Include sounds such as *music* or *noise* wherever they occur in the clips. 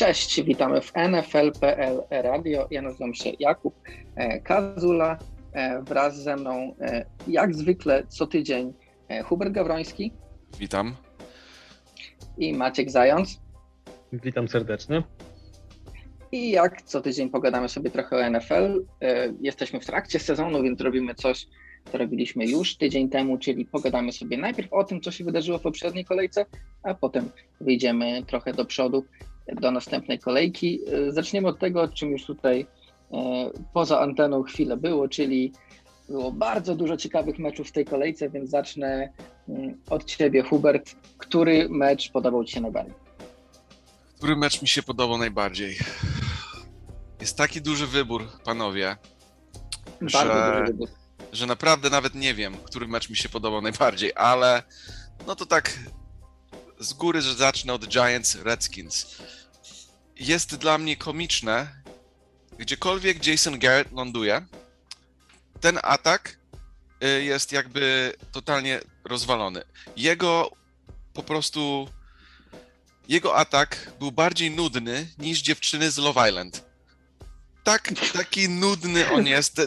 Cześć, witamy w NFL.pl Radio. Ja nazywam się Jakub e, Kazula. E, wraz ze mną, e, jak zwykle, co tydzień Hubert Gawroński. Witam. I Maciek Zając. Witam serdecznie. I jak co tydzień pogadamy sobie trochę o NFL. Jesteśmy w trakcie sezonu, więc robimy coś, co robiliśmy już tydzień temu, czyli pogadamy sobie najpierw o tym, co się wydarzyło w poprzedniej kolejce, a potem wyjdziemy trochę do przodu do następnej kolejki. E, zaczniemy od tego, czym już tutaj e, poza anteną chwilę było, czyli było bardzo dużo ciekawych meczów w tej kolejce, więc zacznę mm, od Ciebie, Hubert. Który mecz podobał Ci się najbardziej? Który mecz mi się podobał najbardziej? Jest taki duży wybór, panowie, że, że naprawdę nawet nie wiem, który mecz mi się podobał najbardziej, ale no to tak z góry, że zacznę od Giants Redskins jest dla mnie komiczne, gdziekolwiek Jason Garrett ląduje, ten atak y, jest jakby totalnie rozwalony. Jego po prostu. Jego atak był bardziej nudny niż dziewczyny z Love Island. Tak, taki nudny on jest.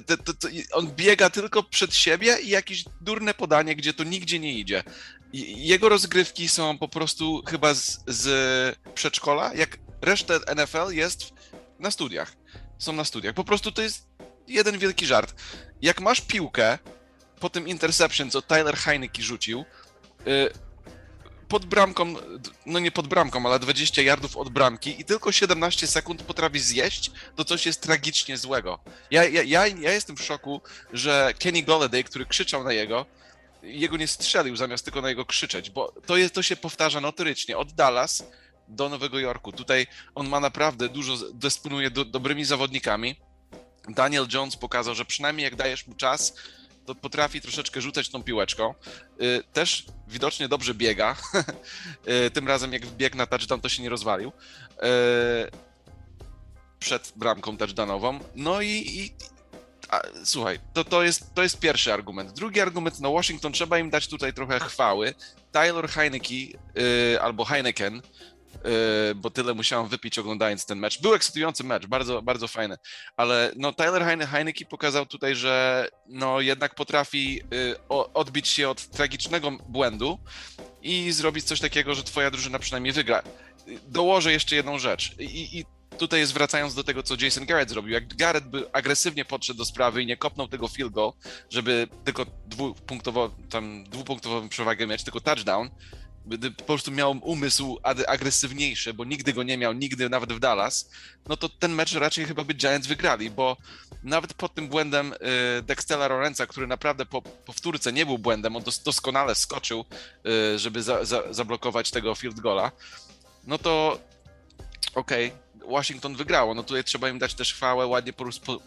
On biega tylko przed siebie i jakieś durne podanie, gdzie to nigdzie nie idzie. Jego rozgrywki są po prostu chyba z, z przedszkola. Jak resztę NFL jest na studiach. Są na studiach. Po prostu to jest jeden wielki żart. Jak masz piłkę po tym interception, co Tyler Heineke rzucił, y, pod bramką, no nie pod bramką, ale 20 yardów od bramki i tylko 17 sekund potrafi zjeść, to coś jest tragicznie złego. Ja, ja, ja, ja jestem w szoku, że Kenny Golladay, który krzyczał na jego, jego nie strzelił zamiast tylko na jego krzyczeć, bo to, jest, to się powtarza notorycznie. Od Dallas do Nowego Jorku. Tutaj on ma naprawdę dużo, dysponuje do, dobrymi zawodnikami. Daniel Jones pokazał, że przynajmniej jak dajesz mu czas, to potrafi troszeczkę rzucać tą piłeczką. Y, też widocznie dobrze biega. *laughs* Y, tym razem jak biegł na touchdown, to się nie rozwalił. Y, przed bramką touchdownową. No i, i a, słuchaj, to, to, jest, to jest pierwszy argument. Drugi argument, no Washington, trzeba im dać tutaj trochę chwały. Tyler Heineke albo Heineken bo tyle musiałem wypić oglądając ten mecz. Był ekscytujący mecz, bardzo, bardzo fajny, ale no Tyler Heine Heineke pokazał tutaj, że no jednak potrafi yy, odbić się od tragicznego błędu i zrobić coś takiego, że twoja drużyna przynajmniej wygra. Dołożę jeszcze jedną rzecz i, i tutaj jest wracając do tego, co Jason Garrett zrobił. Jak Garrett by agresywnie podszedł do sprawy i nie kopnął tego field goal, żeby tylko dwupunktową, tam dwupunktową przewagę mieć, tylko touchdown, po prostu miał umysł agresywniejszy, bo nigdy go nie miał, nigdy nawet w Dallas, no to ten mecz raczej chyba by Giants wygrali, bo nawet pod tym błędem y, Dextela Lorenza, który naprawdę po powtórce nie był błędem, on dos doskonale skoczył, y, żeby za za zablokować tego field goala, no to okej, okay, Washington wygrało. No tutaj trzeba im dać też chwałę, ładnie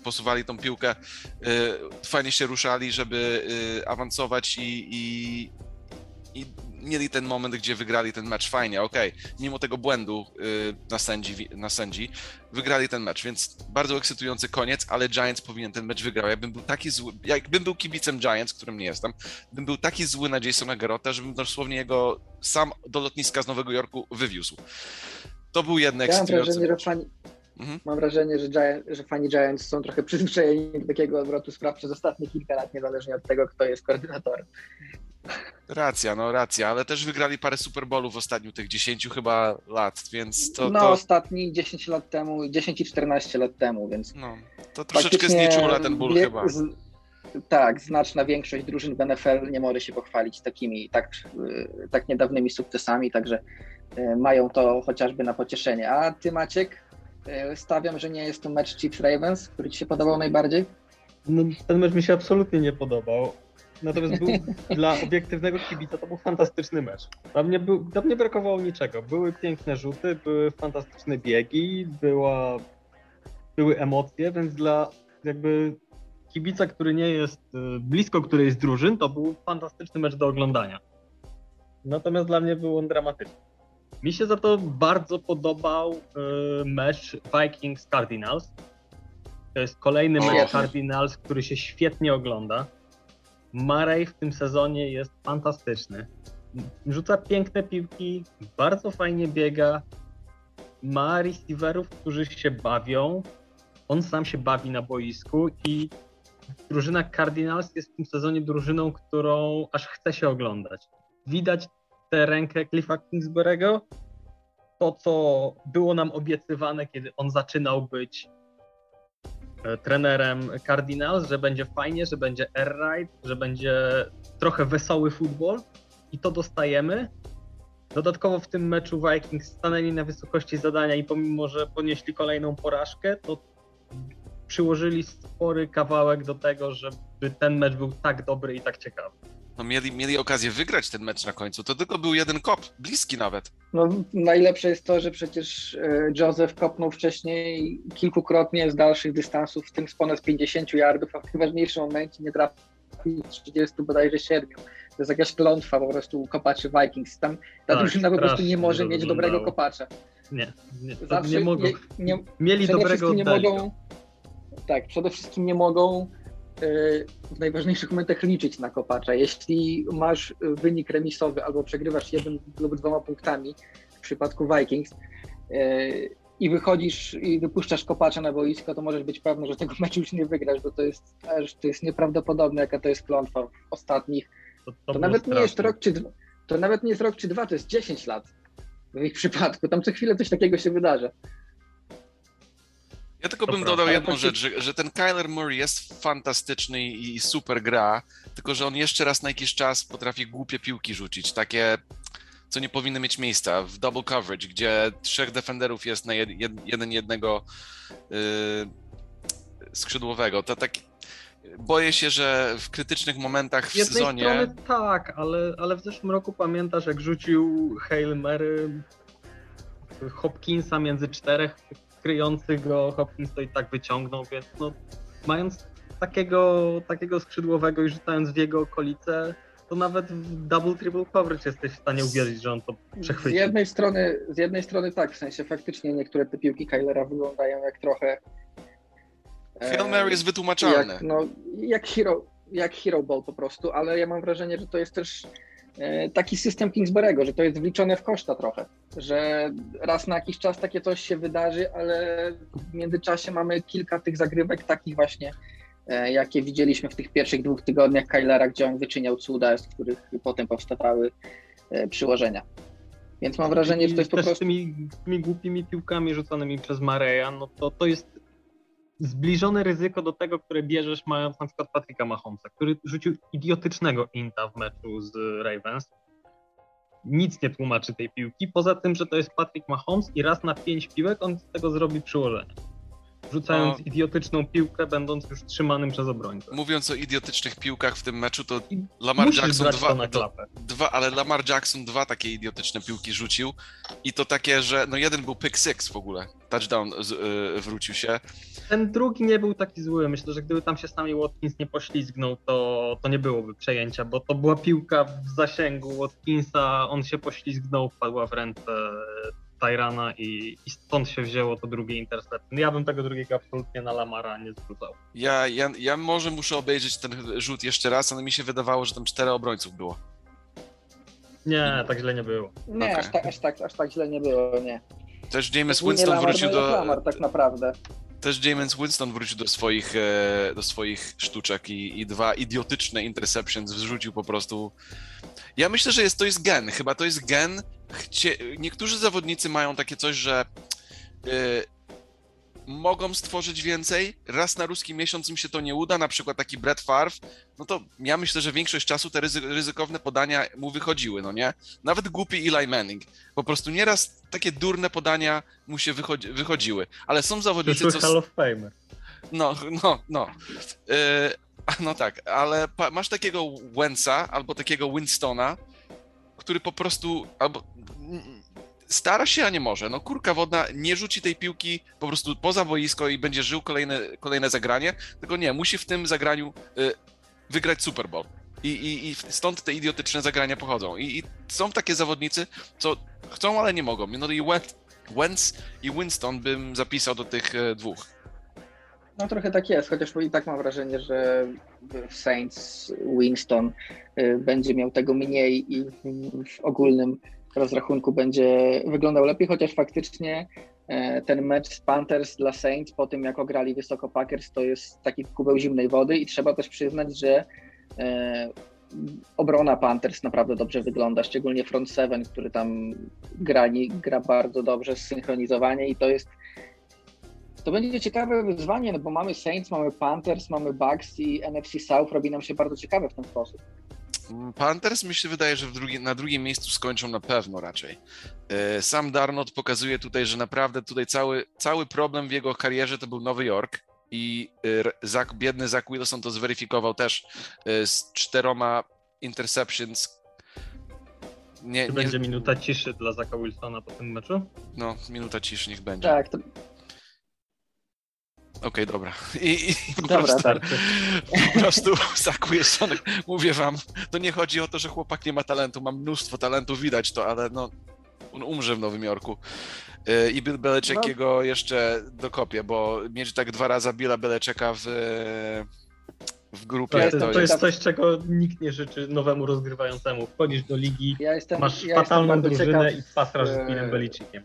posuwali tą piłkę, y, fajnie się ruszali, żeby awansować i, i, i mieli ten moment, gdzie wygrali ten mecz fajnie, okej, okay. mimo tego błędu yy, na, sędzi, na sędzi, wygrali ten mecz, więc bardzo ekscytujący koniec, ale Giants powinien ten mecz wygrał. Jakbym był taki zły, jakbym był kibicem Giants, którym nie jestem, bym był taki zły na Jasona Garota, żebym dosłownie jego sam do lotniska z Nowego Jorku wywiózł. To był jednak ja ekscytujący mhm. Mam wrażenie, że, Giant, że fani Giants są trochę *laughs* przyzwyczajeni do takiego odwrotu spraw przez ostatnie kilka lat, niezależnie od tego, kto jest koordynatorem. Racja, no racja, ale też wygrali parę Super Bowlów w ostatnich tych 10 chyba lat, więc to... No to... ostatni 10 lat temu, 10 i 14 lat temu, więc... No, to troszeczkę znieczula ten ból chyba. Z... Tak, znaczna większość drużyn w NFL nie może się pochwalić takimi tak, tak niedawnymi sukcesami, także e, mają to chociażby na pocieszenie. A ty Maciek, e, stawiam, że nie jest to mecz Chiefs Ravens, który ci się podobał najbardziej? No, ten mecz mi się absolutnie nie podobał. Natomiast był *laughs* dla obiektywnego kibica to był fantastyczny mecz. Tam nie, był, tam nie brakowało niczego. Były piękne rzuty, były fantastyczne biegi, była, były emocje, więc dla jakby kibica, który nie jest y, blisko którejś z drużyn, to był fantastyczny mecz do oglądania. Natomiast dla mnie był on dramatyczny. Mi się za to bardzo podobał y, mecz Vikings-Cardinals. To jest kolejny mecz Cardinals, który się świetnie ogląda. Marej w tym sezonie jest fantastyczny. Rzuca piękne piłki, bardzo fajnie biega. ma receiverów, którzy się bawią. On sam się bawi na boisku i drużyna Cardinals jest w tym sezonie drużyną, którą aż chce się oglądać. Widać tę rękę Cliffa Kingsbury'ego, to co było nam obiecywane, kiedy on zaczynał być trenerem Cardinals, że będzie fajnie, że będzie air ride, że będzie trochę wesoły futbol i to dostajemy. Dodatkowo w tym meczu Vikings stanęli na wysokości zadania i pomimo, że ponieśli kolejną porażkę, to przyłożyli spory kawałek do tego, żeby ten mecz był tak dobry i tak ciekawy. No mieli, mieli okazję wygrać ten mecz na końcu. To tylko był jeden kop, bliski nawet. No, najlepsze jest to, że przecież e, Joseph kopnął wcześniej kilkukrotnie z dalszych dystansów, w tym z ponad 50 yardów, a w najważniejszym momencie nie trafił 30 bodajże 7. To jest jakaś klątwa po prostu kopaczy Vikings. Tam ta tak, drużyna po prostu nie może mieć dobrego kopacza. Nie, nie, Zawsze nie mogą. Nie, nie, Mieli dobrego nie mogą, Tak, przede wszystkim nie mogą w najważniejszych momentach liczyć na kopacza. Jeśli masz wynik remisowy albo przegrywasz jednym lub dwoma punktami w przypadku Vikings e, i wychodzisz i wypuszczasz kopacza na boisko, to możesz być pewny, że tego *laughs* meczu już nie wygrasz, bo to jest, to jest nieprawdopodobne, jaka to jest klątwa w ostatnich to, to, to nawet straszne. nie jest rok czy dwa, to nawet nie jest rok czy dwa, to jest 10 lat w ich przypadku. Tam co chwilę coś takiego się wydarza. Ja tylko to bym prawda. dodał jedną rzecz, że, że, ten Kyler Murray jest fantastyczny i super gra, tylko że on jeszcze raz na jakiś czas potrafi głupie piłki rzucić, takie co nie powinny mieć miejsca w double coverage, gdzie trzech defenderów jest na jed, jeden jednego yy, skrzydłowego. To tak, boję się, że w krytycznych momentach w jednej sezonie... strony tak, ale, ale w zeszłym roku pamiętasz, jak rzucił Hail Mary Hopkinsa między czterech kryjących go, Hopkins to i tak wyciągnął, więc no, mając takiego, takiego skrzydłowego i rzucając w jego okolice, to nawet w double, triple coverage jesteś w stanie uwierzyć, że on to przechwyci. Z jednej strony, z jednej strony tak, w sensie faktycznie niektóre te piłki Kylera wyglądają jak trochę Hail Mary jest wytłumaczalne. Jak, no, jak, hero, jak Hero Ball po prostu, ale ja mam wrażenie, że to jest też e, taki system Kingsbury'ego, że to jest wliczone w koszta trochę, że raz na jakiś czas takie coś się wydarzy, ale w międzyczasie mamy kilka tych zagrywek takich właśnie, e, jakie widzieliśmy w tych pierwszych dwóch tygodniach Kylera, gdzie on wyczyniał cuda, z których potem powstawały e, przyłożenia. Więc mam wrażenie, że to jest po prostu... Z tymi, tymi głupimi piłkami rzuconymi przez Mareja, no to to jest zbliżone ryzyko do tego, które bierzesz mając na przykład Patryka Mahomesa, który rzucił idiotycznego inta w meczu z Ravens. Nic nie tłumaczy tej piłki, poza tym, że to jest Patrick Mahomes i raz na pięć piłek on z tego zrobi przyłożenie rzucając idiotyczną piłkę, będąc już trzymanym przez obrońcę. Mówiąc o idiotycznych piłkach w tym meczu, to Lamar Jackson dwa, dwa, ale Lamar Jackson dwa takie idiotyczne piłki rzucił. I to takie, że no jeden był pick six w ogóle, touchdown z, yy, wrócił się. Ten drugi nie był taki zły, myślę, że gdyby tam się sami Watkins nie poślizgnął, to, to nie byłoby przejęcia, bo to była piłka w zasięgu Watkinsa, on się poślizgnął, wpadła w ręce Tyrana i, i, stąd się wzięło to drugie intercept. Ja bym tego drugiego absolutnie na Lamara nie zwrócał. Ja, ja, ja może muszę obejrzeć ten rzut jeszcze raz, ale mi się wydawało, że tam cztery obrońców było. Nie, tak źle nie było. Nie, okay. aż, tak, aż, tak, aż tak źle nie było, nie. Też James Winston Lamar, wrócił no do... Lamar, tak naprawdę. Też James Winston wrócił do swoich, e, do swoich sztuczek i, i dwa idiotyczne interceptions wrzucił po prostu. Ja myślę, że jest, to jest gen. Chyba to jest gen chcie... niektórzy zawodnicy mają takie coś, że yy, mogą stworzyć więcej, raz na ruski miesiąc im się to nie uda, na przykład taki Brett Favre, no to ja myślę, że większość czasu te ryzykowne podania mu wychodziły, no nie? Nawet głupi Eli Manning. Po prostu nieraz takie durne podania mu się wychodzi wychodziły, ale są zawodnicy, co... Hall of Famer. No, no, no. Yy, no tak, ale masz takiego Wensa albo takiego Winstona, który po prostu albo stara się, a nie może. No kurka wodna nie rzuci tej piłki po prostu poza boisko i będzie żył kolejne, kolejne zagranie, tylko nie, musi w tym zagraniu y, wygrać Super Bowl. I, i, I stąd te idiotyczne zagrania pochodzą. I, I, są takie zawodnicy, co chcą, ale nie mogą. No i Wentz i Winston bym zapisał do tych y, dwóch. No trochę tak jest, chociaż i tak mam wrażenie, że w Saints Winston y, będzie miał tego mniej i w ogólnym rozrachunku będzie wyglądał lepiej, chociaż faktycznie e, ten mecz z Panthers dla Saints po tym, jak ograli wysoko Packers, to jest taki kubeł zimnej wody i trzeba też przyznać, że e, obrona Panthers naprawdę dobrze wygląda, szczególnie front seven, który tam grali, gra bardzo dobrze, zsynchronizowanie i to jest to będzie ciekawe wyzwanie, no bo mamy Saints, mamy Panthers, mamy Bucks i NFC South robi nam się bardzo ciekawe w ten sposób. Panthers mi się wydaje, że drugi, na drugim miejscu skończą na pewno raczej. E, sam Darnold pokazuje tutaj, że naprawdę tutaj cały, cały problem w jego karierze to był Nowy Jork i e, Zach, biedny Zach Wilson to zweryfikował też e, z czteroma interceptions. Nie, nie... Będzie minuta ciszy dla Zaka Wilsona po tym meczu? No, minuta ciszy niech będzie. Tak, to, Okej, okay, dobra. I, i po, dobra, prostu, tak. po prostu *laughs* Mówię wam, to nie chodzi o to, że chłopak nie ma talentu, ma mnóstwo talentu, widać to, ale no, on umrze w Nowym Jorku. Y, I Bill Belichick no. jego jeszcze dokopie, bo mieć tak dwa razy Billa Belichicka w, w grupie. Tak, to, to, jest coś, czego nikt nie życzy nowemu rozgrywającemu. Wchodzisz do ligi, ja jestem, masz ja fatalną drużynę ciekaw, i pasrasz z Billem Belicickiem.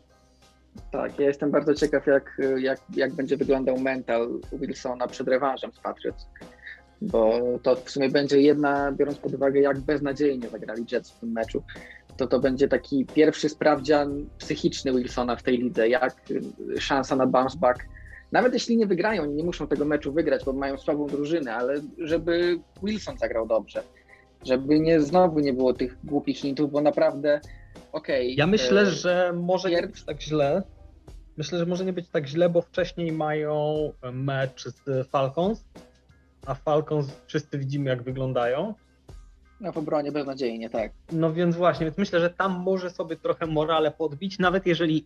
Tak, ja jestem bardzo ciekaw, jak, jak, jak będzie wyglądał mental Wilsona przed rewanżem z Patriots, bo to w sumie będzie jedna, biorąc pod uwagę, jak beznadziejnie zagrali Jets w tym meczu, to to będzie taki pierwszy sprawdzian psychiczny Wilsona w tej lidze, jak szansa na bounce back. Nawet jeśli nie wygrają, nie muszą tego meczu wygrać, bo mają słabą drużynę, ale żeby Wilson zagrał dobrze, żeby nie znowu nie było tych głupich hintów, bo naprawdę okej. Okay, ja myślę, e, że może nie być tak źle. Myślę, że może nie być tak źle, bo wcześniej mają mecz z Falcons, a Falcons wszyscy widzimy jak wyglądają. No w obronie beznadziejnie, tak. No więc właśnie, więc myślę, że tam może sobie trochę morale podbić, nawet jeżeli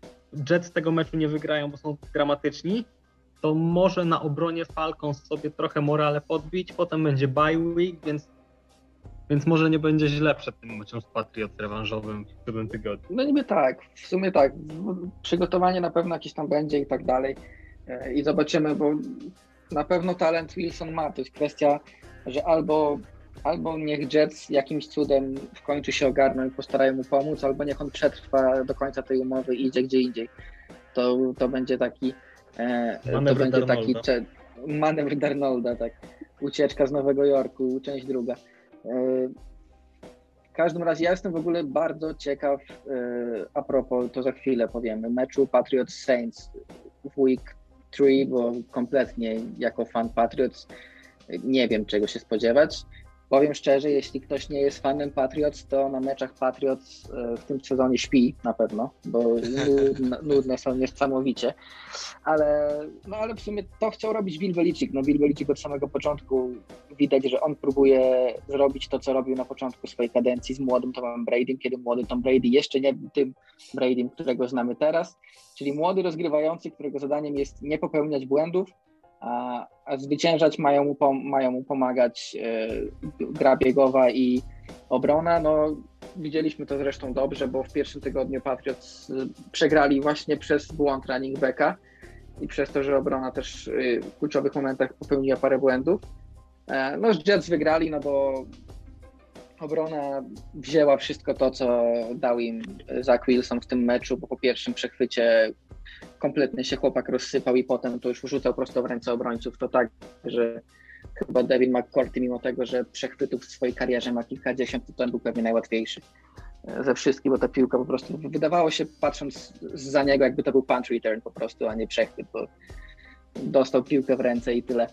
Jets tego meczu nie wygrają, bo są dramatyczni, to może na obronie Falcons sobie trochę morale podbić, potem będzie bye week, więc więc może nie będzie źle przed tym meczem z Patriot rewanżowym w tym tygodniu. No niby tak, w sumie tak. Przygotowanie na pewno jakieś tam będzie i tak dalej. E, I zobaczymy, bo na pewno talent Wilson ma. To jest kwestia, że albo, albo niech Jets jakimś cudem w końcu się ogarną i postarają mu pomóc, albo niech on przetrwa do końca tej umowy i idzie gdzie indziej. To, to będzie taki e, to będzie taki manewr Darnolda, tak. Ucieczka z Nowego Jorku, część druga. W każdym razie ja jestem w ogóle bardzo ciekaw, e, a propos, to za chwilę powiemy, meczu Patriots Saints w week 3, bo kompletnie jako fan Patriots nie wiem czego się spodziewać. Powiem szczerze, jeśli ktoś nie jest fanem Patriots, to na meczach Patriots e, w tym sezonie śpi na pewno, bo *laughs* nudne są niesamowicie. Ale, no ale w sumie to chciał robić Bill Belichick. No Bill Belichick od samego początku widać, że on próbuje zrobić to, co robił na początku swojej kadencji z młodym Tomem Bradym, kiedy młody Tom Brady jeszcze nie był tym Bradym, którego znamy teraz, czyli młody rozgrywający, którego zadaniem jest nie popełniać błędów, a, a zwyciężać mają mu, mają mu pomagać e, gra biegowa i obrona. No, widzieliśmy to zresztą dobrze, bo w pierwszym tygodniu Patriots e, przegrali właśnie przez błąd running backa i przez to, że obrona też e, w kluczowych momentach popełniła parę błędów. E, no, Jets wygrali, no bo obrona wzięła wszystko to, co dał im Zach Wilson w tym meczu, bo po pierwszym przechwycie kompletnie się chłopak rozsypał i potem to już rzucał prosto w ręce obrońców. To tak, że chyba Devin McCourty, mimo tego, że przechwytów w swojej karierze ma kilkadziesiąt, to ten był pewnie najłatwiejszy e, ze wszystkich, bo ta piłka po prostu wydawało się, patrząc za niego, jakby to był punch return po prostu, a nie przechwyt, bo dostał piłkę w ręce i tyle.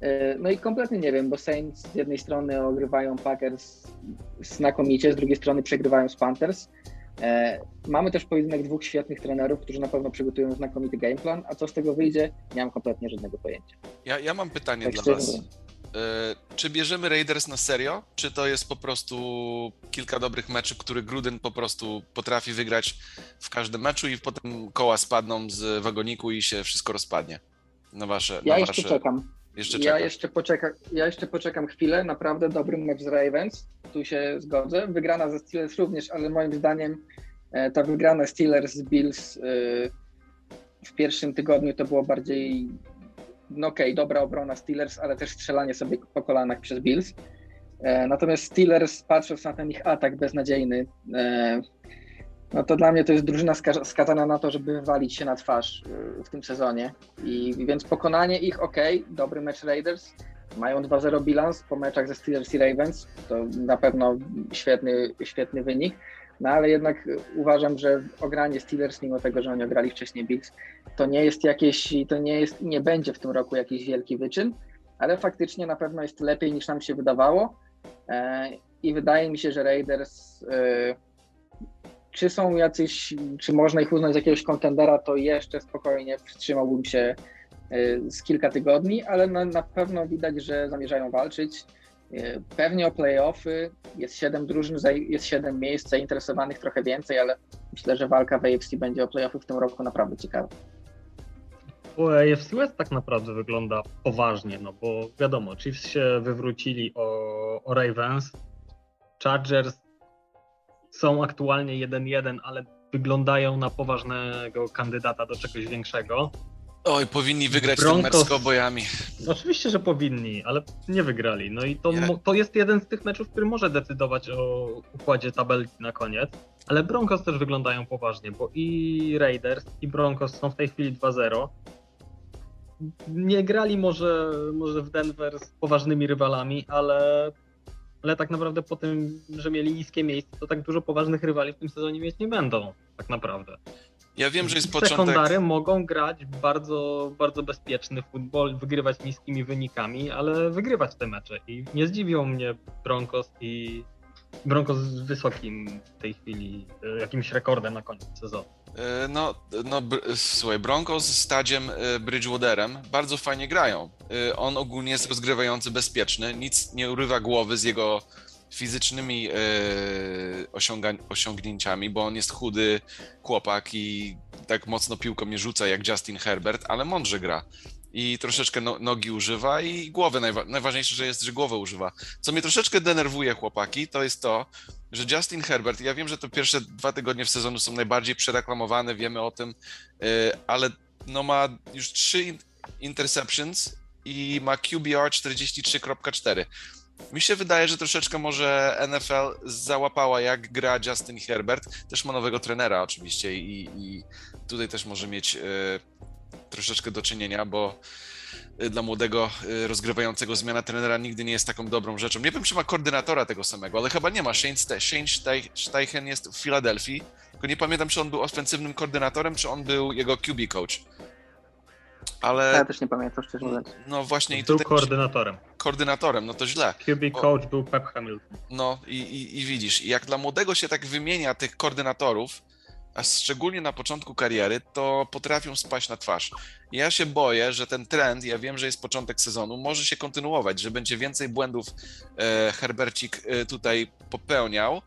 E, no i kompletnie nie wiem, bo Saints z jednej strony ogrywają Packers znakomicie, z drugiej strony przegrywają z Panthers. E, mamy też pojedynek dwóch świetnych trenerów, którzy na pewno przygotują znakomity gameplan, a co z tego wyjdzie, nie mam kompletnie żadnego pojęcia. Ja, ja mam pytanie tak dla Was. E, czy bierzemy Raiders na serio, czy to jest po prostu kilka dobrych meczów, który Gruden po prostu potrafi wygrać w każdym meczu i potem koła spadną z wagoniku i się wszystko rozpadnie? Na wasze, ja na jeszcze wasze... czekam. Jeszcze ja, jeszcze poczeka, ja jeszcze poczekam chwilę. Naprawdę dobry mecz z Ravens. Tu się zgodzę. Wygrana ze Steelers również, ale moim zdaniem e, ta wygrana Steelers z Bills e, w pierwszym tygodniu to było bardziej no okej, okay, dobra obrona Steelers, ale też strzelanie sobie po kolanach przez Bills. E, natomiast Steelers, patrząc na ten ich atak beznadziejny, No to dla mnie to jest drużyna skazana na to, żeby wywalić się na twarz w tym sezonie. I więc pokonanie ich, ok, dobry mecz Raiders. Mają 2-0 bilans po meczach ze Steelers i Ravens. To na pewno świetny, świetny wynik. No ale jednak uważam, że ogranie Steelers, mimo tego, że oni ograli wcześniej Bills, to nie jest jakieś, to nie jest, nie będzie w tym roku jakiś wielki wyczyn, ale faktycznie na pewno jest lepiej niż nam się wydawało. E, I wydaje mi się, że Raiders e, czy są jacyś, czy można ich uznać za jakiegoś kontendera, to jeszcze spokojnie wstrzymałbym się z kilka tygodni, ale na, na pewno widać, że zamierzają walczyć. E, pewnie o playoffy, jest siedem drużyn, jest siedem miejsc zainteresowanych, trochę więcej, ale myślę, że walka w AFC będzie o playoffy w tym roku naprawdę ciekawa. AFC West tak naprawdę wygląda poważnie, no bo wiadomo, Chiefs się wywrócili o, o Ravens, Chargers są aktualnie 1-1, ale wyglądają na poważnego kandydata do czegoś większego. Oj, powinni wygrać Broncos... ten mecz z Cowboyami. Oczywiście, że powinni, ale nie wygrali. No i to, to jest jeden z tych meczów, który może decydować o układzie tabelki na koniec. Ale Broncos też wyglądają poważnie, bo i Raiders, i Broncos są w tej chwili 2-0. Nie grali może, może w Denver z poważnymi rywalami, ale ale tak naprawdę po tym, że mieli niskie miejsce, to tak dużo poważnych rywali w tym sezonie mieć nie będą, tak naprawdę. Ja wiem, że jest początek... Sekundary mogą grać bardzo, bardzo bezpieczny futbol, wygrywać niskimi wynikami, ale wygrywać te mecze i nie zdziwią mnie Broncos i Broncos z wysokim w tej chwili e, jakimś rekordem na koniec sezonu. E, no, no słuchaj, Broncos z Stadziem e, Bridgewaterem bardzo fajnie grają. On ogólnie jest rozgrywający bezpieczny, nic nie urywa głowy z jego fizycznymi osiągnięciami, bo on jest chudy chłopak i tak mocno piłką nie rzuca jak Justin Herbert, ale mądrze gra i troszeczkę no, nogi używa i głowę, najwa najważniejsze, że jest, że głowę używa. Co mnie troszeczkę denerwuje, chłopaki, to jest to, że Justin Herbert, ja wiem, że to pierwsze dwa tygodnie w sezonu są najbardziej przereklamowane, wiemy o tym, yy, ale no ma już trzy interceptions i ma QBR 43.4. Mi się wydaje, że troszeczkę może NFL załapała, jak gra Justin Herbert. Też ma nowego trenera oczywiście i, i tutaj też może mieć... Yy, troszeczkę do czynienia, bo y, dla młodego y, rozgrywającego zmiana trenera nigdy nie jest taką dobrą rzeczą. Nie wiem, czy ma koordynatora tego samego, ale chyba nie ma. Shane, Shane Steichen jest w Filadelfii, tylko nie pamiętam, czy on był ofensywnym koordynatorem, czy on był jego QB coach. Ale... Ja też nie pamiętam, szczerze mówiąc. No właśnie. Był tutaj... koordynatorem. Koordynatorem, no to źle. QB coach był Pep Hamilton. No i, i, i widzisz, jak dla młodego się tak wymienia tych koordynatorów, a szczególnie na początku kariery, to potrafią spaść na twarz. Ja się boję, że ten trend, ja wiem, że jest początek sezonu, może się kontynuować, że będzie więcej błędów e, Herbercik e, tutaj popełniał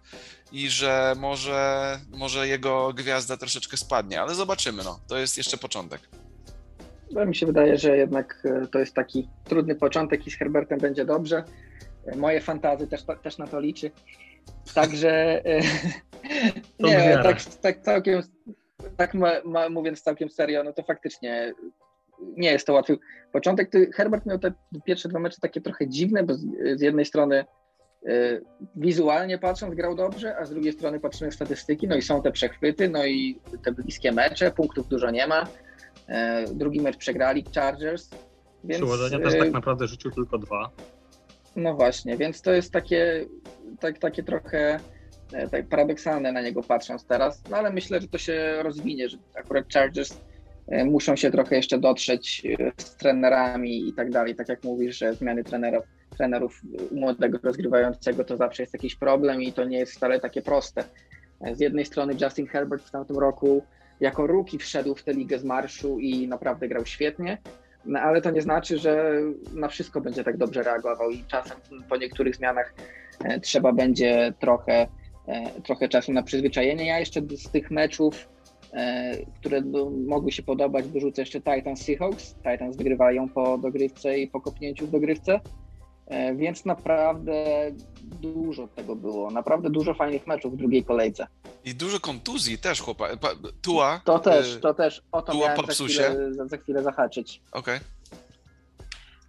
i że może, może jego gwiazda troszeczkę spadnie, ale zobaczymy, no. To jest jeszcze początek. No, mi się wydaje, że jednak e, to jest taki trudny początek i z Herbertem będzie dobrze. E, moje fantazy też, też na to liczy. Także e, *laughs* nie, tak, tak całkiem, tak ma, ma, mówiąc całkiem serio, no to faktycznie nie jest to łatwy początek. Herbert miał te pierwsze dwa mecze takie trochę dziwne, bo z, z jednej strony y, wizualnie patrząc grał dobrze, a z drugiej strony patrzymy w statystyki, no i są te przechwyty, no i te bliskie mecze, punktów dużo nie ma. Y, drugi mecz przegrali Chargers. Więc, Przyłożenia też tak naprawdę rzucił tylko dwa. No właśnie, więc to jest takie tak, takie trochę e, tak paradoksalne na niego patrząc teraz, no ale myślę, że to się rozwinie, że akurat Chargers e, muszą się trochę jeszcze dotrzeć e, z trenerami i tak dalej. Tak jak mówisz, że zmiany trenerów, trenerów młodego rozgrywającego to zawsze jest jakiś problem i to nie jest wcale takie proste. Z jednej strony Justin Herbert w tamtym roku jako rookie wszedł w tę ligę z marszu i naprawdę grał świetnie, no, ale to nie znaczy, że na wszystko będzie tak dobrze reagował i czasem po niektórych zmianach e, trzeba będzie trochę, e, trochę czasu na przyzwyczajenie. Ja jeszcze z tych meczów, e, które mogły się podobać, wyrzucę jeszcze Titans Seahawks. Titans wygrywają po dogrywce i po kopnięciu w dogrywce. Więc naprawdę dużo tego było. Naprawdę dużo fajnych meczów w drugiej kolejce. I dużo kontuzji też, chłopak. Tua. To też, y, to też. O to Tua miałem za chwilę, za, chwilę zahaczyć. Okej. Okay.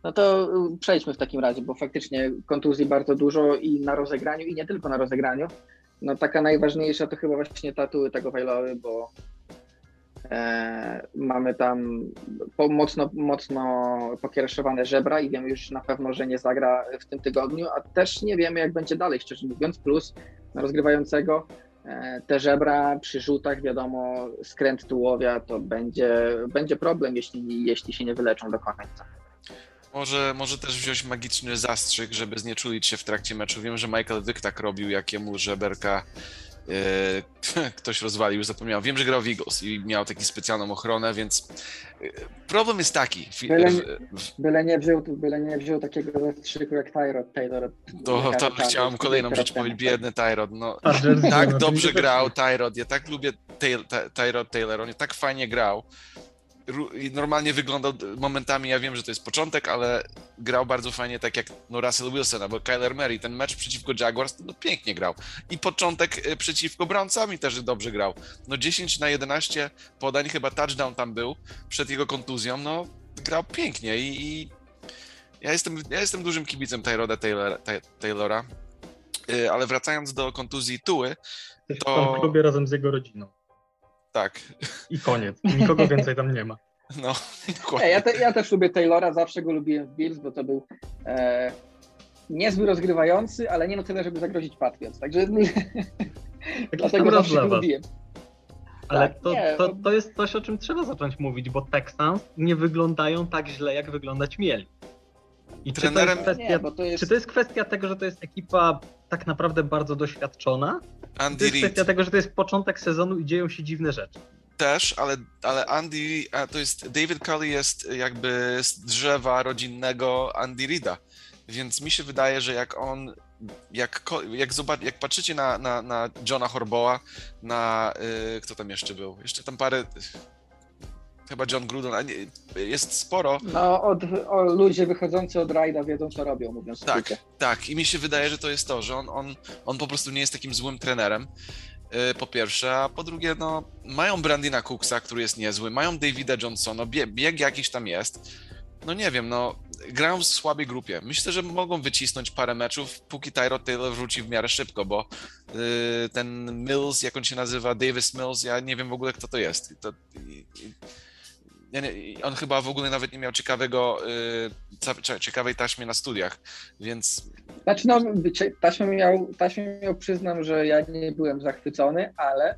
No to y, przejdźmy w takim razie, bo faktycznie kontuzji bardzo dużo i na rozegraniu, i nie tylko na rozegraniu. no taka najważniejsza to chyba właśnie tatuły tego Wailowy, bo e, mamy tam po, mocno, mocno pokiereszowane żebra i wiemy już na pewno, że nie zagra w tym tygodniu, a też nie wiemy jak będzie dalej, szczerze mówiąc, plus na rozgrywającego te żebra przy rzutach, wiadomo, skręt tułowia to będzie, będzie problem, jeśli, jeśli się nie wyleczą do końca. Może, może też wziąć magiczny zastrzyk, żeby znieczulić się w trakcie meczu. Wiem, że Michael Vick tak robił, jakiemu żeberka yy, *laughs* ktoś rozwalił, zapomniałem. Wiem, że grał w Eagles i miał taką specjalną ochronę, więc yy, problem jest taki. Byle, byle, nie, wziął, byle nie wziął takiego zastrzyku jak Tyrod Taylor. To, to chciałem kolejną rzecz powiedzieć, biedny Tyrod. No, tak dobrze grał Tyrod, ja tak lubię Tyrod Taylor, on tak fajnie grał normalnie wyglądał momentami, ja wiem, że to jest początek, ale grał bardzo fajnie tak jak no, Russell Wilson albo Kyler Murray. Ten mecz przeciwko Jaguars no, pięknie grał. I początek y, przeciwko Brownsami też dobrze grał. No 10 na 11 podań, chyba touchdown tam był przed jego kontuzją, no grał pięknie i, i ja, jestem, ja jestem dużym kibicem Tyroda Taylora, Taylora, ale wracając do kontuzji Tuły, to... w klubie razem z jego rodziną. Tak. I koniec. Nikogo więcej tam nie ma. *laughs* No, dokładnie. Ja, te, ja też lubię Taylora, zawsze go lubiłem w Bills, bo to był e, niezły rozgrywający, ale nie no tyle, żeby zagrozić Patriots. Także *laughs* dlatego zawsze go lubiłem. Ale tak, to, nie, to, to jest coś, o czym trzeba zacząć mówić, bo Texans nie wyglądają tak źle, jak wyglądać mieli. I Trenerem... czy, to jest kwestia, nie, to jest... czy to jest kwestia tego, że to jest ekipa tak naprawdę bardzo doświadczona, Andy to jest kwestia tego, że to jest początek sezonu i dzieją się dziwne rzeczy. Też, ale, ale Andy, to jest, David Cully jest jakby z drzewa rodzinnego Andy Rida, więc mi się wydaje, że jak on, jak, jak, zobacz, jak patrzycie na, na, na Johna Horboa, na, yy, kto tam jeszcze był, jeszcze tam parę, chyba John Gruden, a nie, jest sporo. No, od, o, ludzie wychodzący od rajda wiedzą, co robią, mówiąc Tak, skrócie. tak. I mi się wydaje, że to jest to, że on, on, on po prostu nie jest takim złym trenerem. Yy, po pierwsze, a po drugie, no, mają Brandina Cooksa, który jest niezły, mają Davida Johnsona, bieg, bieg jakiś tam jest. No nie wiem, no, grają w słabej grupie. Myślę, że mogą wycisnąć parę meczów, póki Tyrod Taylor wróci w miarę szybko, bo yy, ten Mills, jak on się nazywa, Davis Mills, ja nie wiem w ogóle, kto to jest. To, i, i, on chyba w ogóle nawet nie miał ciekawego, y, ciekawej taśmy na studiach, więc... Znaczy no, taśmę miał, taśmę miał, przyznam, że ja nie byłem zachwycony, ale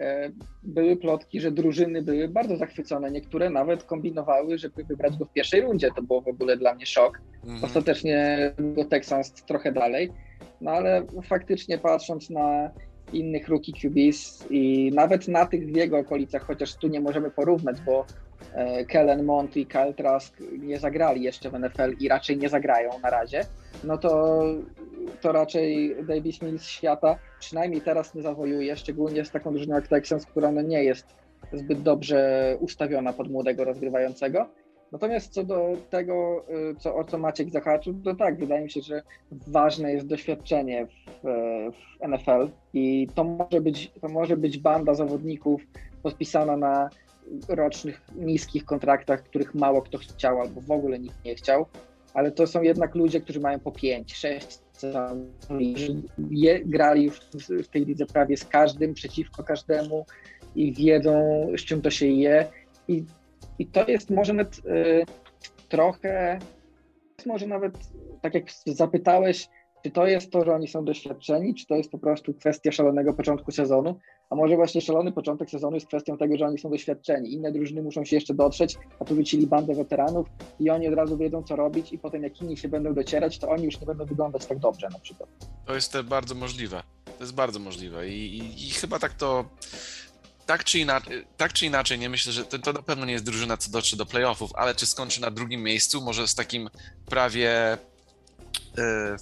e, były plotki, że drużyny były bardzo zachwycone. Niektóre nawet kombinowały, żeby wybrać go w pierwszej rundzie. To było w ogóle dla mnie szok. Mhm. Ostatecznie go Texans trochę dalej. No ale faktycznie patrząc na innych rookie QBs i nawet na tych w jego okolicach, chociaż tu nie możemy porównać, bo Kellen Mond i Kyle Trask nie zagrali jeszcze w NFL i raczej nie zagrają na razie, no to, to raczej Davis Mills świata przynajmniej teraz nie zawojuje, szczególnie z taką drużyną jak Texans, która no nie jest zbyt dobrze ustawiona pod młodego rozgrywającego. Natomiast co do tego, y, co, o co Maciek zahaczył, to tak, wydaje mi się, że ważne jest doświadczenie w, w NFL i to może, być, to może być banda zawodników podpisana na rocznych, niskich kontraktach, których mało kto chciał albo w ogóle nikt nie chciał, ale to są jednak ludzie, którzy mają po 5, 6 sezonów, grali już w tej lidze prawie z każdym, przeciwko każdemu i wiedzą, z czym to się je. I, i to jest może nawet y, trochę, może nawet, tak jak zapytałeś, czy to jest to, że oni są doświadczeni, czy to jest po prostu kwestia szalonego początku sezonu, a może właśnie szalony początek sezonu jest kwestią tego, że oni są doświadczeni. Inne drużyny muszą się jeszcze dotrzeć, a tu wrócili bandę weteranów i oni od razu wiedzą, co robić i potem jak inni się będą docierać, to oni już nie będą wyglądać tak dobrze na przykład. To jest bardzo możliwe. To jest bardzo możliwe i, i, i chyba tak to tak czy, inaczej, tak czy inaczej, nie myślę, że to, to, na pewno nie jest drużyna, co dotrze do playoffów, ale czy skończy na drugim miejscu, może z takim prawie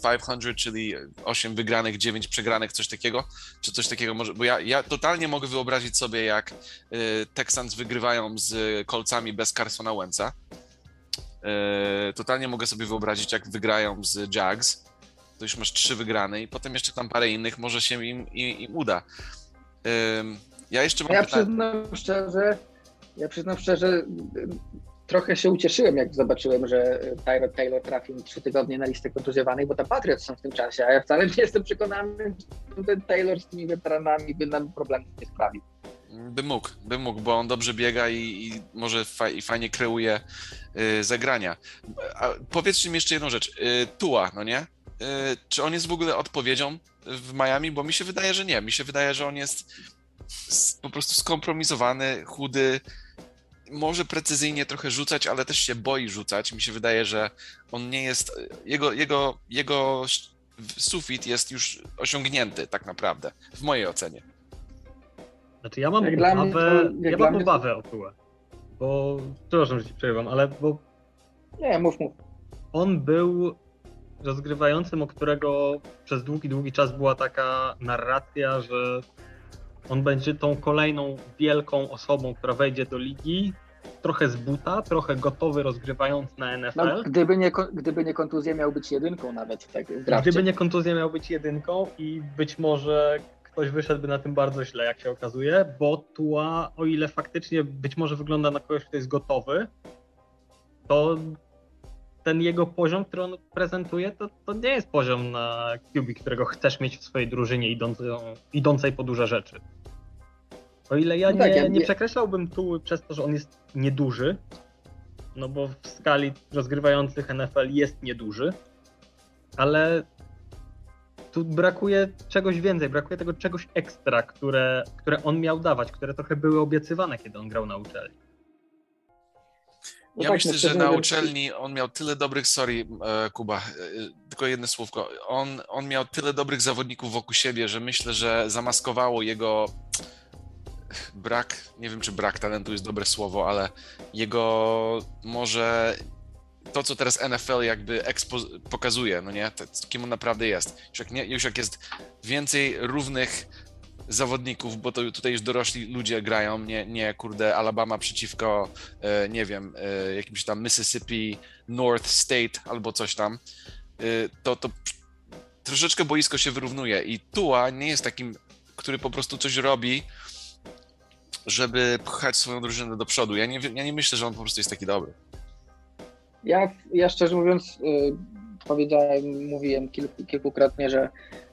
500, czyli 8 wygranych, 9 przegranych, coś takiego, czy coś takiego może, bo ja, ja totalnie mogę wyobrazić sobie, jak Texans wygrywają z kolcami bez Carsona Wentza. Totalnie mogę sobie wyobrazić, jak wygrają z Jags, to już masz trzy wygrane i potem jeszcze tam parę innych, może się im, im, im uda. Ja jeszcze mam Ja pytanie. przyznam szczerze, ja przyznam szczerze, trochę się ucieszyłem, jak zobaczyłem, że Tyrod Taylor trafił trzy tygodnie na listę kontuzjowanych, bo tam Patriots są w tym czasie, a ja wcale nie jestem przekonany, że ten Taylor z tymi weteranami by nam problemów nie sprawił. By mógł, by mógł, bo on dobrze biega i, i może fa i fajnie kreuje y, zagrania. A powiedzcie mi jeszcze jedną rzecz. Y, Tua, no nie? Y, czy on jest w ogóle odpowiedzią w Miami? Bo mi się wydaje, że nie. Mi się wydaje, że on jest po prostu skompromisowany, chudy, może precyzyjnie trochę rzucać, ale też się boi rzucać. Mi się wydaje, że on nie jest. Jego, jego, jego sufit jest już osiągnięty, tak naprawdę, w mojej ocenie. Znaczy, ja mam jak obawę, to, ja mam obawę to... o Tułę. Bo, przepraszam, że ci przerywam, ale bo. Nie, mów, mów. On był rozgrywającym, o którego przez długi, długi czas była taka narracja, że on będzie tą kolejną wielką osobą, która wejdzie do ligi, trochę z buta, trochę gotowy rozgrywając na NFL. No, gdyby, nie, gdyby nie kontuzja miał być jedynką nawet tak, w. Gdyby nie kontuzja miał być jedynką i być może ktoś wyszedłby na tym bardzo źle, jak się okazuje, bo Tua, o ile faktycznie być może wygląda na kogoś, kto jest gotowy, to ten jego poziom, który on prezentuje, to, to nie jest poziom na QB, którego chcesz mieć w swojej drużynie idącą, idącej po duże rzeczy. O ile ja, no tak, nie, ja nie przekreślałbym tu przez to, że on jest nieduży, no bo w skali rozgrywających NFL jest nieduży, ale tu brakuje czegoś więcej, brakuje tego czegoś ekstra, które, które on miał dawać, które trochę były obiecywane, kiedy on grał na uczelni. No ja tak, myślę, że na uczelni on miał tyle dobrych, sorry e, Kuba, e, tylko jedno słówko, on, on miał tyle dobrych zawodników wokół siebie, że myślę, że zamaskowało jego brak, nie wiem czy brak talentu jest dobre słowo, ale jego może to, co teraz NFL jakby pokazuje, no nie, to, kim on naprawdę jest. Już jak, nie, już jak jest więcej równych zawodników, bo to tutaj już dorośli ludzie grają, nie, nie kurde Alabama przeciwko, e, nie wiem, e, jakimś tam Mississippi North State albo coś tam, e, to, to troszeczkę boisko się wyrównuje i Tua nie jest takim, który po prostu coś robi, żeby pchać swoją drużynę do przodu. Ja nie, ja nie myślę, że on po prostu jest taki dobry. Ja, ja szczerze mówiąc, yy, powiedziałem, mówiłem kilku, kilkukrotnie, że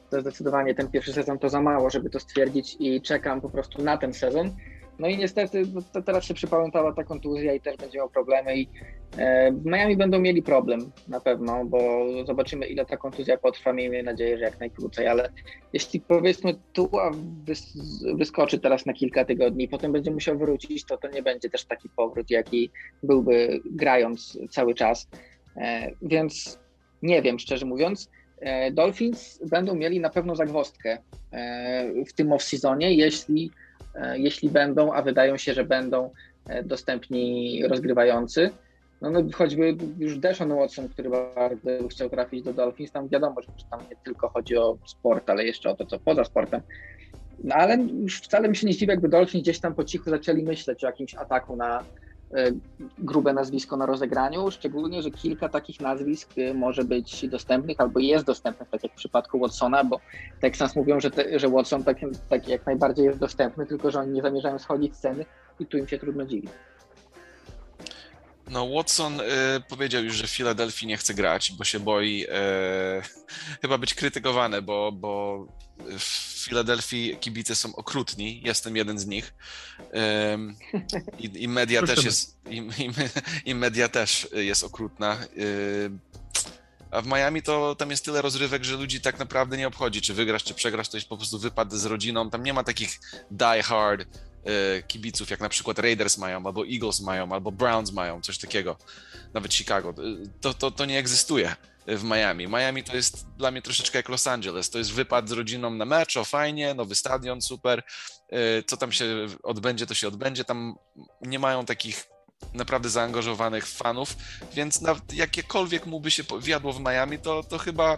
to zdecydowanie ten pierwszy sezon to za mało, żeby to stwierdzić i czekam po prostu na ten sezon. No i niestety no teraz się przypamiętała ta kontuzja i też będzie miał problemy i e, Miami będą mieli problem na pewno, bo zobaczymy ile ta kontuzja potrwa, miejmy nadzieję, że jak najkrócej, ale jeśli powiedzmy Tua wys wyskoczy teraz na kilka tygodni i potem będzie musiał wrócić, to to nie będzie też taki powrót, jaki byłby grając cały czas, e, więc nie wiem szczerze mówiąc, e, Dolphins będą mieli na pewno zagwostkę w tym off-seasonie, jeśli jeśli będą, a wydają się, że będą e, dostępni rozgrywający. No, no choćby już Deshaun Watson, który bardzo chciał trafić do Dolphins, tam wiadomo, że tam nie tylko chodzi o sport, ale jeszcze o to, co poza sportem. No ale już wcale mi się nie dziwi, jakby Dolphins gdzieś tam po cichu zaczęli myśleć o jakimś ataku na, E, grube nazwisko na rozegraniu, szczególnie, że kilka takich nazwisk e, może być dostępnych albo jest dostępnych, tak jak w przypadku Watsona, bo Texans mówią, że, te, że Watson tak, tak jak najbardziej jest dostępny, tylko że oni nie zamierzają schodzić z ceny i tu im się trudno dziwi. No, Watson y, powiedział już, że w Filadelfii nie chce grać, bo się boi y, *laughs* chyba być krytykowany, bo, bo w Filadelfii kibice są okrutni, jestem jeden z nich. Y, i, I, media też jest i, i, i, media też jest okrutna. A w Miami to tam jest tyle rozrywek, że ludzi tak naprawdę nie obchodzi, czy wygrasz, czy przegrasz, to jest po prostu wypad z rodziną. Tam nie ma takich die hard E, kibiców, jak na przykład Raiders mają, albo Eagles mają, albo Browns mają, coś takiego, nawet Chicago. To, to, to nie egzystuje w Miami. Miami to jest dla mnie troszeczkę jak Los Angeles. To jest wypad z rodziną na mecz, o fajnie, nowy stadion, super. E, co tam się odbędzie, to się odbędzie. Tam nie mają takich naprawdę zaangażowanych fanów, więc nawet jakiekolwiek mu by się wiadło w Miami, to, to chyba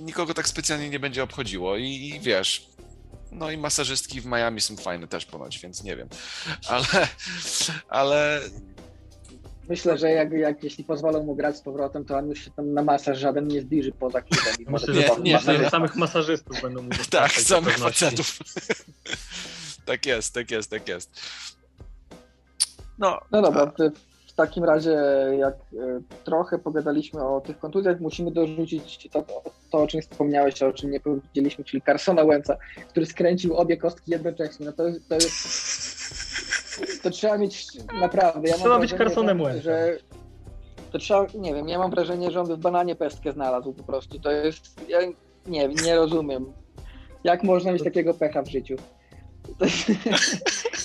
nikogo tak specjalnie nie będzie obchodziło. I, i wiesz, no i masażystki w Miami są fajne też ponoć, więc nie wiem. Ale, ale Myślę, że jak, jak jeśli pozwolą mu grać z powrotem, to on już się tam na masaż żaden nie zbliży poza klubem. Myślę, że nie, nie, nie. samych masażystów będą *laughs* mu Tak, samych facetów. *laughs* tak jest, tak jest, tak jest. No, no dobra, w, takim razie, jak e, trochę pogadaliśmy o tych kontuzjach, musimy dorzucić to, to, o czym wspomniałeś, o czym nie powiedzieliśmy, czyli Carsona Wentza, który skręcił obie kostki jednocześnie. No to, to jest. To trzeba mieć naprawdę. Ja trzeba być Carsonem Wentzem. Że to trzeba, nie wiem, ja mam wrażenie, że on w bananie pestkę znalazł po prostu. To jest. Ja nie, nie rozumiem. Jak można mieć takiego pecha w życiu? *laughs*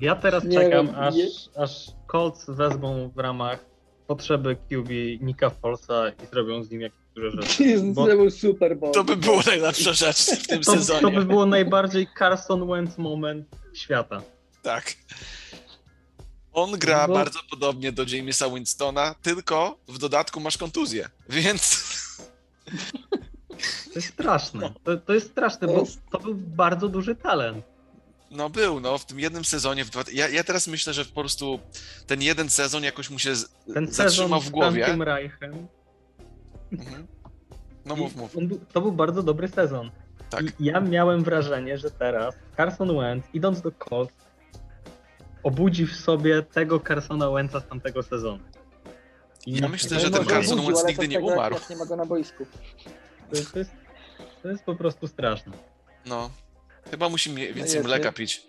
Ja teraz nie czekam, wiem, aż, nie... aż Colts wezmą w ramach potrzeby QB Nika Folsa i zrobią z nim jakieś duże rzeczy. *laughs* Bo... To był super To by było najlepsza rzecz w tym to, sezonie. To by było najbardziej Carson Wentz moment świata. Tak. On gra bo... bardzo podobnie do Jamesa Winstona, tylko w dodatku masz kontuzję, więc... To jest straszne. To, to jest straszne, bo to był bardzo duży talent. No był, no, w tym jednym sezonie. W dwa... ja, ja teraz myślę, że po prostu ten jeden sezon jakoś mu się z... ten zatrzymał w głowie. Ten Reichem. Mhm. No mów, mów. On, to był bardzo dobry sezon. Tak. I ja miałem wrażenie, że teraz Carson Wentz, idąc do Colts, obudzi w sobie tego Carsona Wentza z tamtego sezonu. I ja myślę, że ten Carson Wentz nigdy nie umarł. Jak nie ma go na boisku. To jest, to jest, to jest po prostu straszne. No, Chyba musi więcej no mleka pić.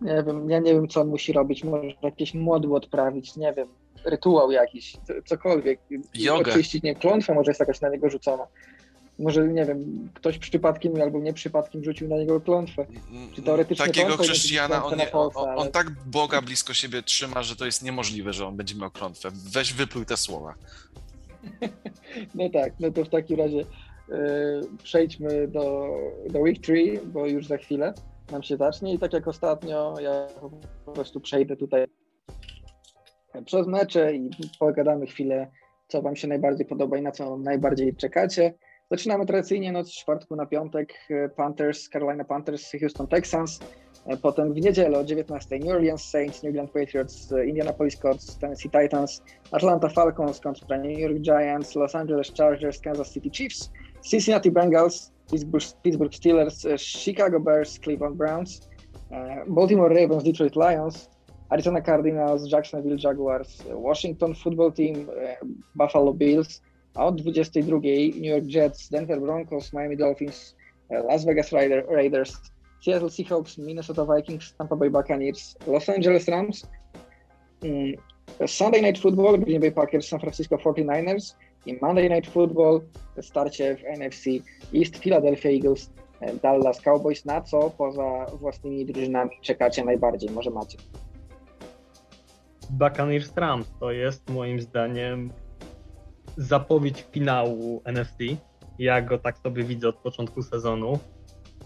Nie wiem, ja nie wiem, co on musi robić. Może jakieś modły odprawić, nie wiem, rytuał jakiś, cokolwiek. Jogę. Oczyścić, nie klątwa może jest jakaś na niego rzucona. Może, nie wiem, ktoś przypadkiem albo nie przypadkiem rzucił na niego klątwę. Czy teoretycznie Takiego chrześcijana, on, nie, on, on, ale... tak Boga blisko siebie trzyma, że to jest niemożliwe, że on będzie miał klątwę. Weź wypluj te słowa. *laughs* no tak, no to w takim razie przejdźmy do, do Week 3, bo już za chwilę nam się zacznie i tak jak ostatnio, ja po prostu przejdę tutaj przez mecze i pogadamy chwilę, co Wam się najbardziej podoba i na co najbardziej czekacie. Zaczynamy tradycyjnie noc z czwartku na piątek Panthers, Carolina Panthers, Houston Texans. Potem w niedzielę o 19 New Orleans Saints, New England Patriots, Indianapolis Colts, Tennessee Titans, Atlanta Falcons kontra New York Giants, Los Angeles Chargers, Kansas City Chiefs, Cincinnati Bengals, Pittsburgh Steelers, uh, Chicago Bears, Cleveland Browns, uh, Baltimore Ravens, Detroit Lions, Arizona Cardinals, Jacksonville Jaguars, uh, Washington Football Team, Buffalo Bills, a od 22 New York Jets, Denver Broncos, Miami Dolphins, Las Vegas Raiders, Seattle Seahawks, Minnesota Vikings, Tampa Bay Buccaneers, Los Angeles Rams, um, Sunday Night Football, Green Bay Packers, San Francisco 49ers, i Monday Night Football, starcie w NFC East, Philadelphia Eagles, e, Dallas Cowboys. Na co poza własnymi drużynami czekacie najbardziej? Może macie? Buccaneers Rams to jest moim zdaniem zapowiedź finału NFC. Ja go tak sobie widzę od początku sezonu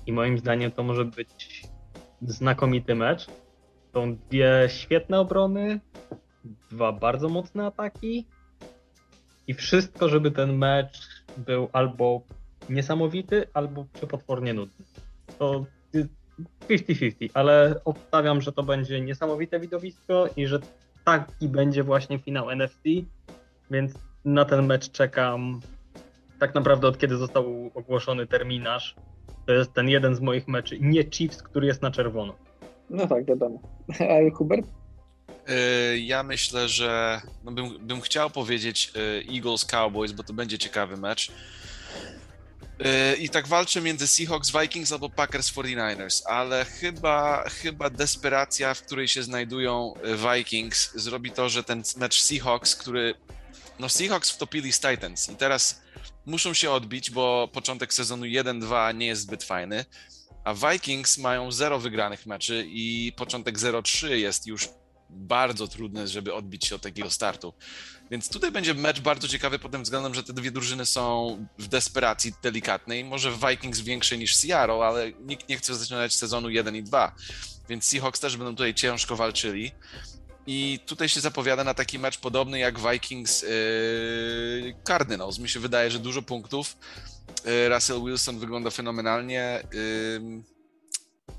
i moim zdaniem to może być znakomity mecz. Są dwie świetne obrony, dwa bardzo mocne ataki i wszystko, żeby ten mecz był albo niesamowity, albo przepotwornie nudny. To 50-50, ale obstawiam, że to będzie niesamowite widowisko i że taki będzie właśnie finał NFC, więc na ten mecz czekam tak naprawdę od kiedy został ogłoszony terminarz. To jest ten jeden z moich meczy, nie Chiefs, który jest na czerwono. No tak, wiadomo. A Hubert? Y, ja myślę, że no bym, bym chciał powiedzieć y, Eagles Cowboys, bo to będzie ciekawy mecz. Y, I tak walczę między Seahawks Vikings albo Packers 49ers, ale chyba, chyba desperacja, w której się znajdują Vikings, zrobi to, że ten mecz Seahawks, który. No, Seahawks wtopili z Titans i teraz muszą się odbić, bo początek sezonu 1-2 nie jest zbyt fajny. A Vikings mają zero wygranych meczy i początek 0-3 jest już bardzo trudne, żeby odbić się od takiego startu. Więc tutaj będzie mecz bardzo ciekawy pod tym względem, że te dwie drużyny są w desperacji delikatnej. Może Vikings większy niż Seattle, ale nikt nie chce zaczynać sezonu 1 i 2. Więc Seahawks też będą tutaj ciężko walczyli. I tutaj się zapowiada na taki mecz podobny jak Vikings yy, Cardinals. Mi się wydaje, że dużo punktów. Yy, Russell Wilson wygląda fenomenalnie. Yy,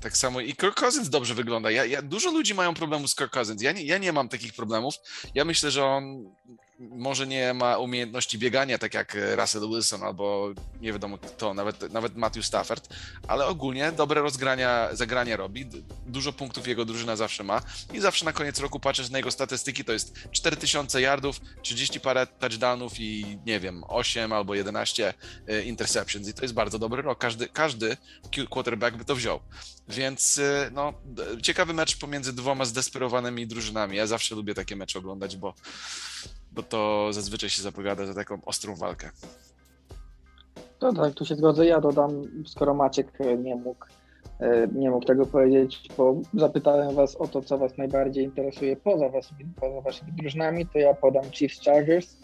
tak samo i Kirk dobrze wygląda. Ja, ja, dużo ludzi mają problemu z Kirk Cousins. Ja nie, ja nie mam takich problemów. Ja myślę, że on może nie ma umiejętności biegania, tak jak Russell Wilson albo nie wiadomo kto, nawet, nawet Matthew Stafford, ale ogólnie dobre rozgrania, zagrania robi, dużo punktów jego drużyna zawsze ma. I zawsze na koniec roku patrzysz na jego statystyki, to jest 4000 yardów, 30 parę touchdownów i nie wiem, 8 albo 11 e, interceptions. I to jest bardzo dobry rok, każdy, każdy quarterback by to wziął, więc e, no, ciekawy mecz pomiędzy dwoma zdesperowanymi drużynami, ja zawsze lubię takie mecze oglądać, bo bo to zazwyczaj się zapowiada za taką ostrą walkę. To tak, tu się zgodzę. Ja dodam, skoro Maciek nie mógł, e, nie mógł tego powiedzieć, bo zapytałem Was o to, co Was najbardziej interesuje poza, was, poza Waszymi drużynami, to ja podam Chiefs Chargers.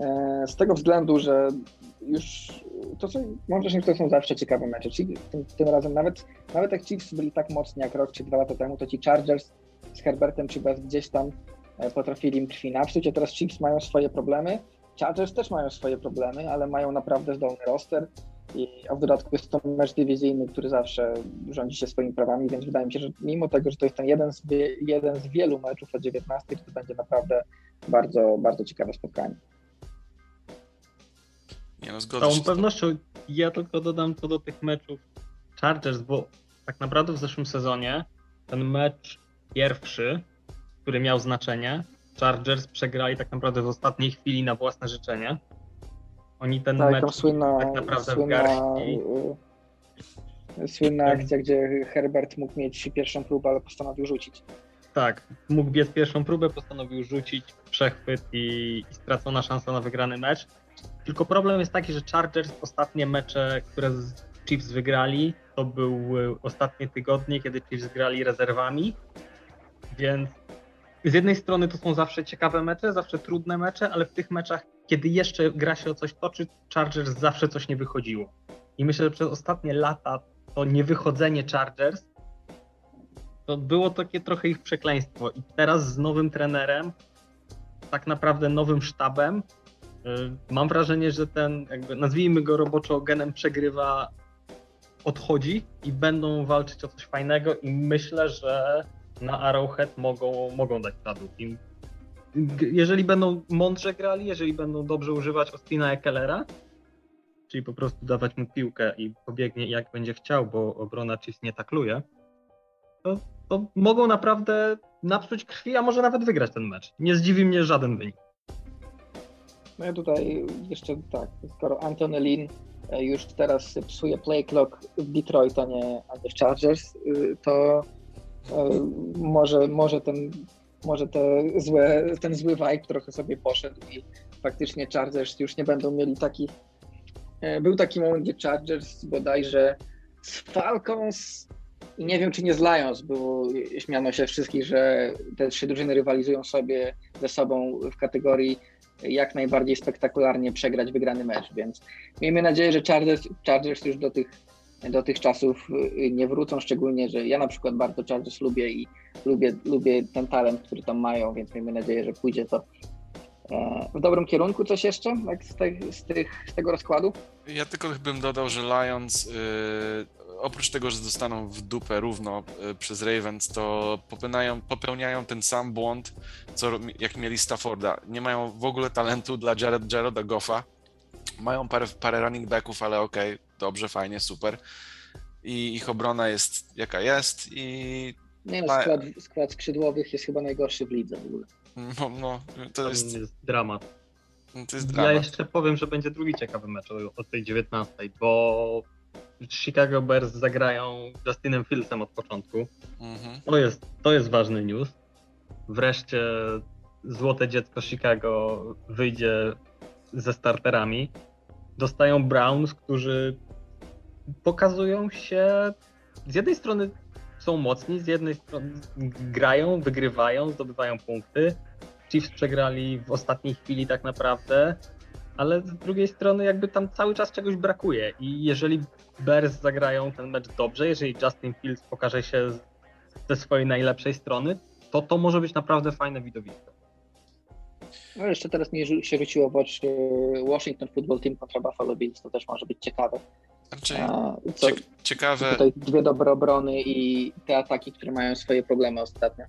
E, z tego względu, że już to są, mam wrażenie, że to są zawsze ciekawe mecze. Tym, tym razem nawet, nawet jak Chiefs byli tak mocni jak rok czy dwa lata temu, to ci Chargers z Herbertem czy bez gdzieś tam E, potrafili im krwi napsuć, a teraz Chiefs mają swoje problemy, Chargers też mają swoje problemy, ale mają naprawdę zdolny roster, i, a w dodatku jest to mecz dywizyjny, który zawsze rządzi się swoimi prawami, więc wydaje mi się, że mimo tego, że to jest ten jeden z, jeden z wielu meczów o 19, to będzie naprawdę bardzo, bardzo ciekawe spotkanie. Nie no, zgodzę Całą pewnością ja tylko dodam co do tych meczów Chargers, bo tak naprawdę w zeszłym sezonie ten mecz pierwszy który miał znaczenie. Chargers przegrali tak naprawdę w ostatniej chwili na własne życzenie. Oni ten tak, mecz słynna, tak naprawdę słynna, w garści. Słynna akcja, gdzie Herbert mógł mieć pierwszą próbę, ale postanowił rzucić. Tak, mógł biec pierwszą próbę, postanowił rzucić, przechwyt i, i stracona szansa na wygrany mecz. Tylko problem jest taki, że Chargers ostatnie mecze, które z Chiefs wygrali, to były ostatnie tygodnie, kiedy Chiefs grali rezerwami, więc z jednej strony to są zawsze ciekawe mecze, zawsze trudne mecze, ale w tych meczach, kiedy jeszcze gra się o coś toczy, Chargers zawsze coś nie wychodziło. I myślę, że przez ostatnie lata to niewychodzenie Chargers to było takie trochę ich przekleństwo. I teraz z nowym trenerem, tak naprawdę nowym sztabem, yy, mam wrażenie, że ten, jakby nazwijmy go roboczo genem przegrywa, odchodzi i będą walczyć o coś fajnego i myślę, że na Arrowhead mogą, mogą dać czadu. I jeżeli będą mądrze grali, jeżeli będą dobrze używać Ostina Ekelera, czyli po prostu dawać mu piłkę i pobiegnie jak będzie chciał, bo obrona Chiefs nie takluje, to, to mogą naprawdę napsuć krwi, a może nawet wygrać ten mecz. Nie zdziwi mnie żaden wynik. No ja tutaj jeszcze tak, skoro Anthony Lynn e, już teraz psuje play clock w Detroit, a nie, a nie w Chargers, y, to może, może ten może te złe, ten zły vibe trochę sobie poszedł i faktycznie Chargers już nie będą mieli takich. E, był taki moment, gdzie Chargers bodajże z Falcons i nie wiem, czy nie z Lions, bo śmiano się wszystkich, że te trzy drużyny rywalizują sobie ze sobą w kategorii jak najbardziej spektakularnie przegrać wygrany mecz, więc miejmy nadzieję, że Chargers, Chargers już do tych do tych czasów y, nie wrócą, szczególnie, że ja na przykład bardzo Chargers lubię i lubię, lubię ten talent, który tam mają, więc miejmy nadzieję, że pójdzie to e, w dobrym kierunku. Coś jeszcze jak z, z, tych, z tego rozkładu? Ja tylko bym dodał, że Lions yy, oprócz tego, że zostaną w dupę równo yy, przez Ravens, to popełniają, popełniają ten sam błąd, co jak mieli Stafforda. Nie mają w ogóle talentu dla Jared, Jareda Goffa. Mają parę, parę running backów, ale okej, dobrze, fajnie, super. I ich obrona jest jaka jest i... Nie wiem, skład, skład skrzydłowych jest chyba najgorszy w lidze w ogóle. No, no to jest... jest dramat. To jest dramat. Ja jeszcze powiem, że będzie drugi ciekawy mecz od tej 19, bo Chicago Bears zagrają Justinem Fieldsem od początku. Mhm. To, jest, to jest ważny news. Wreszcie złote dziecko Chicago wyjdzie ze starterami dostają Browns, którzy pokazują się z jednej strony są mocni, z jednej strony grają, wygrywają, zdobywają punkty. Chiefs przegrali w ostatniej chwili tak naprawdę, ale z drugiej strony jakby tam cały czas czegoś brakuje i jeżeli Bears zagrają ten mecz dobrze, jeżeli Justin Fields pokaże się ze swojej najlepszej strony, to to może być naprawdę fajne widowisko. No jeszcze teraz mi się rzuciło w oczy Washington Football Team kontra Buffalo Bills, to też może być ciekawe. Znaczy, co, ciekawe. Tutaj dwie dobre obrony i te ataki, które mają swoje problemy ostatnio.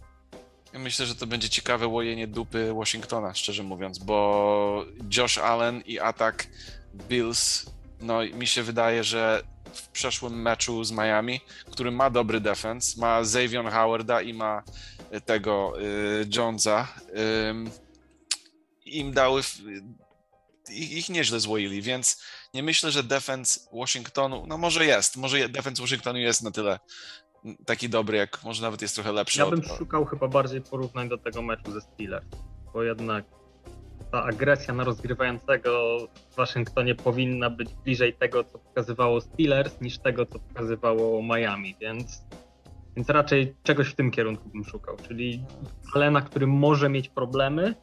Ja myślę, że to będzie ciekawe łojenie dupy Washingtona, szczerze mówiąc, bo Josh Allen i atak Bills, no mi się wydaje, że w przeszłym meczu z Miami, który ma dobry defense, ma Xavier Howarda i ma tego y, Jonesa, y, im dały, ich, ich nieźle złoili, więc nie myślę, że defense Washingtonu, no może jest, może defense Washingtonu jest na tyle taki dobry, jak może nawet jest trochę lepszy. Ja bym od... szukał chyba bardziej porównań do tego meczu ze Steelers, bo jednak ta agresja na rozgrywającego w Waszyngtonie powinna być bliżej tego, co pokazywało Steelers, niż tego, co pokazywało Miami, więc, więc raczej czegoś w tym kierunku bym szukał, czyli Alena, który może mieć problemy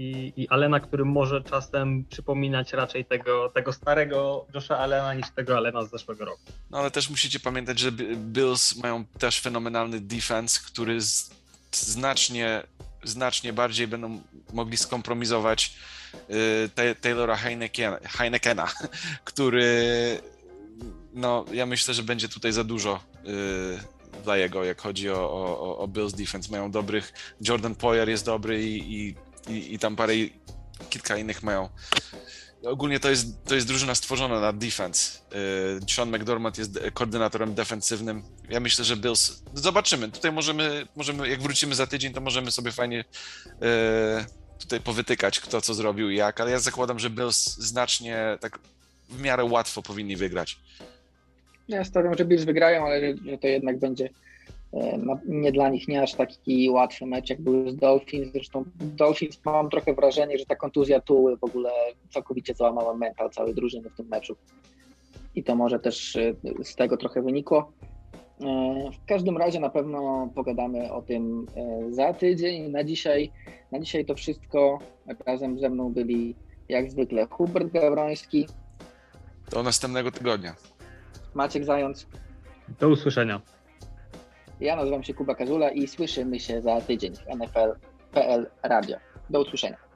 i, i Alena, który może czasem przypominać raczej tego, tego starego Josha Alena niż tego Alena z zeszłego roku. No ale też musicie pamiętać, że Bills mają też fenomenalny defense, który znacznie znacznie bardziej będą mogli skompromizować y, Taylora Heinekena, Heinekena, *laughs* który no ja myślę, że będzie tutaj za dużo y, dla jego, jak chodzi o, o, o Bills defense. Mają dobrych, Jordan Poyer jest dobry i, i, i, i tam parę, kilka innych mają ogólnie to jest, to jest drużyna stworzona na defense. Y, Sean McDormand jest koordynatorem defensywnym. Ja myślę, że Bills. Zobaczymy. Tutaj możemy, możemy jak wrócimy za tydzień, to możemy sobie fajnie y, tutaj powytykać, kto co zrobił i jak, ale ja zakładam, że Bills znacznie tak w miarę łatwo powinni wygrać. Ja stawiam, że Bills wygrają, ale że to jednak będzie nie dla nich nie aż taki łatwy mecz, jak był z Dolphins. Zresztą Dolphins mam trochę wrażenie, że ta kontuzja tu w ogóle całkowicie załamała mental całej drużyny w tym meczu. I to może też e, z tego trochę wynikło. E, w każdym razie na pewno pogadamy o tym za tydzień. Na dzisiaj, na dzisiaj to wszystko. Razem ze mną byli jak zwykle Hubert Gawroński. Do następnego tygodnia. Maciek Zając. Do usłyszenia. Ja nazywam się Kuba Kazula i słyszymy się za tydzień w NFL.pl Radio. Do usłyszenia.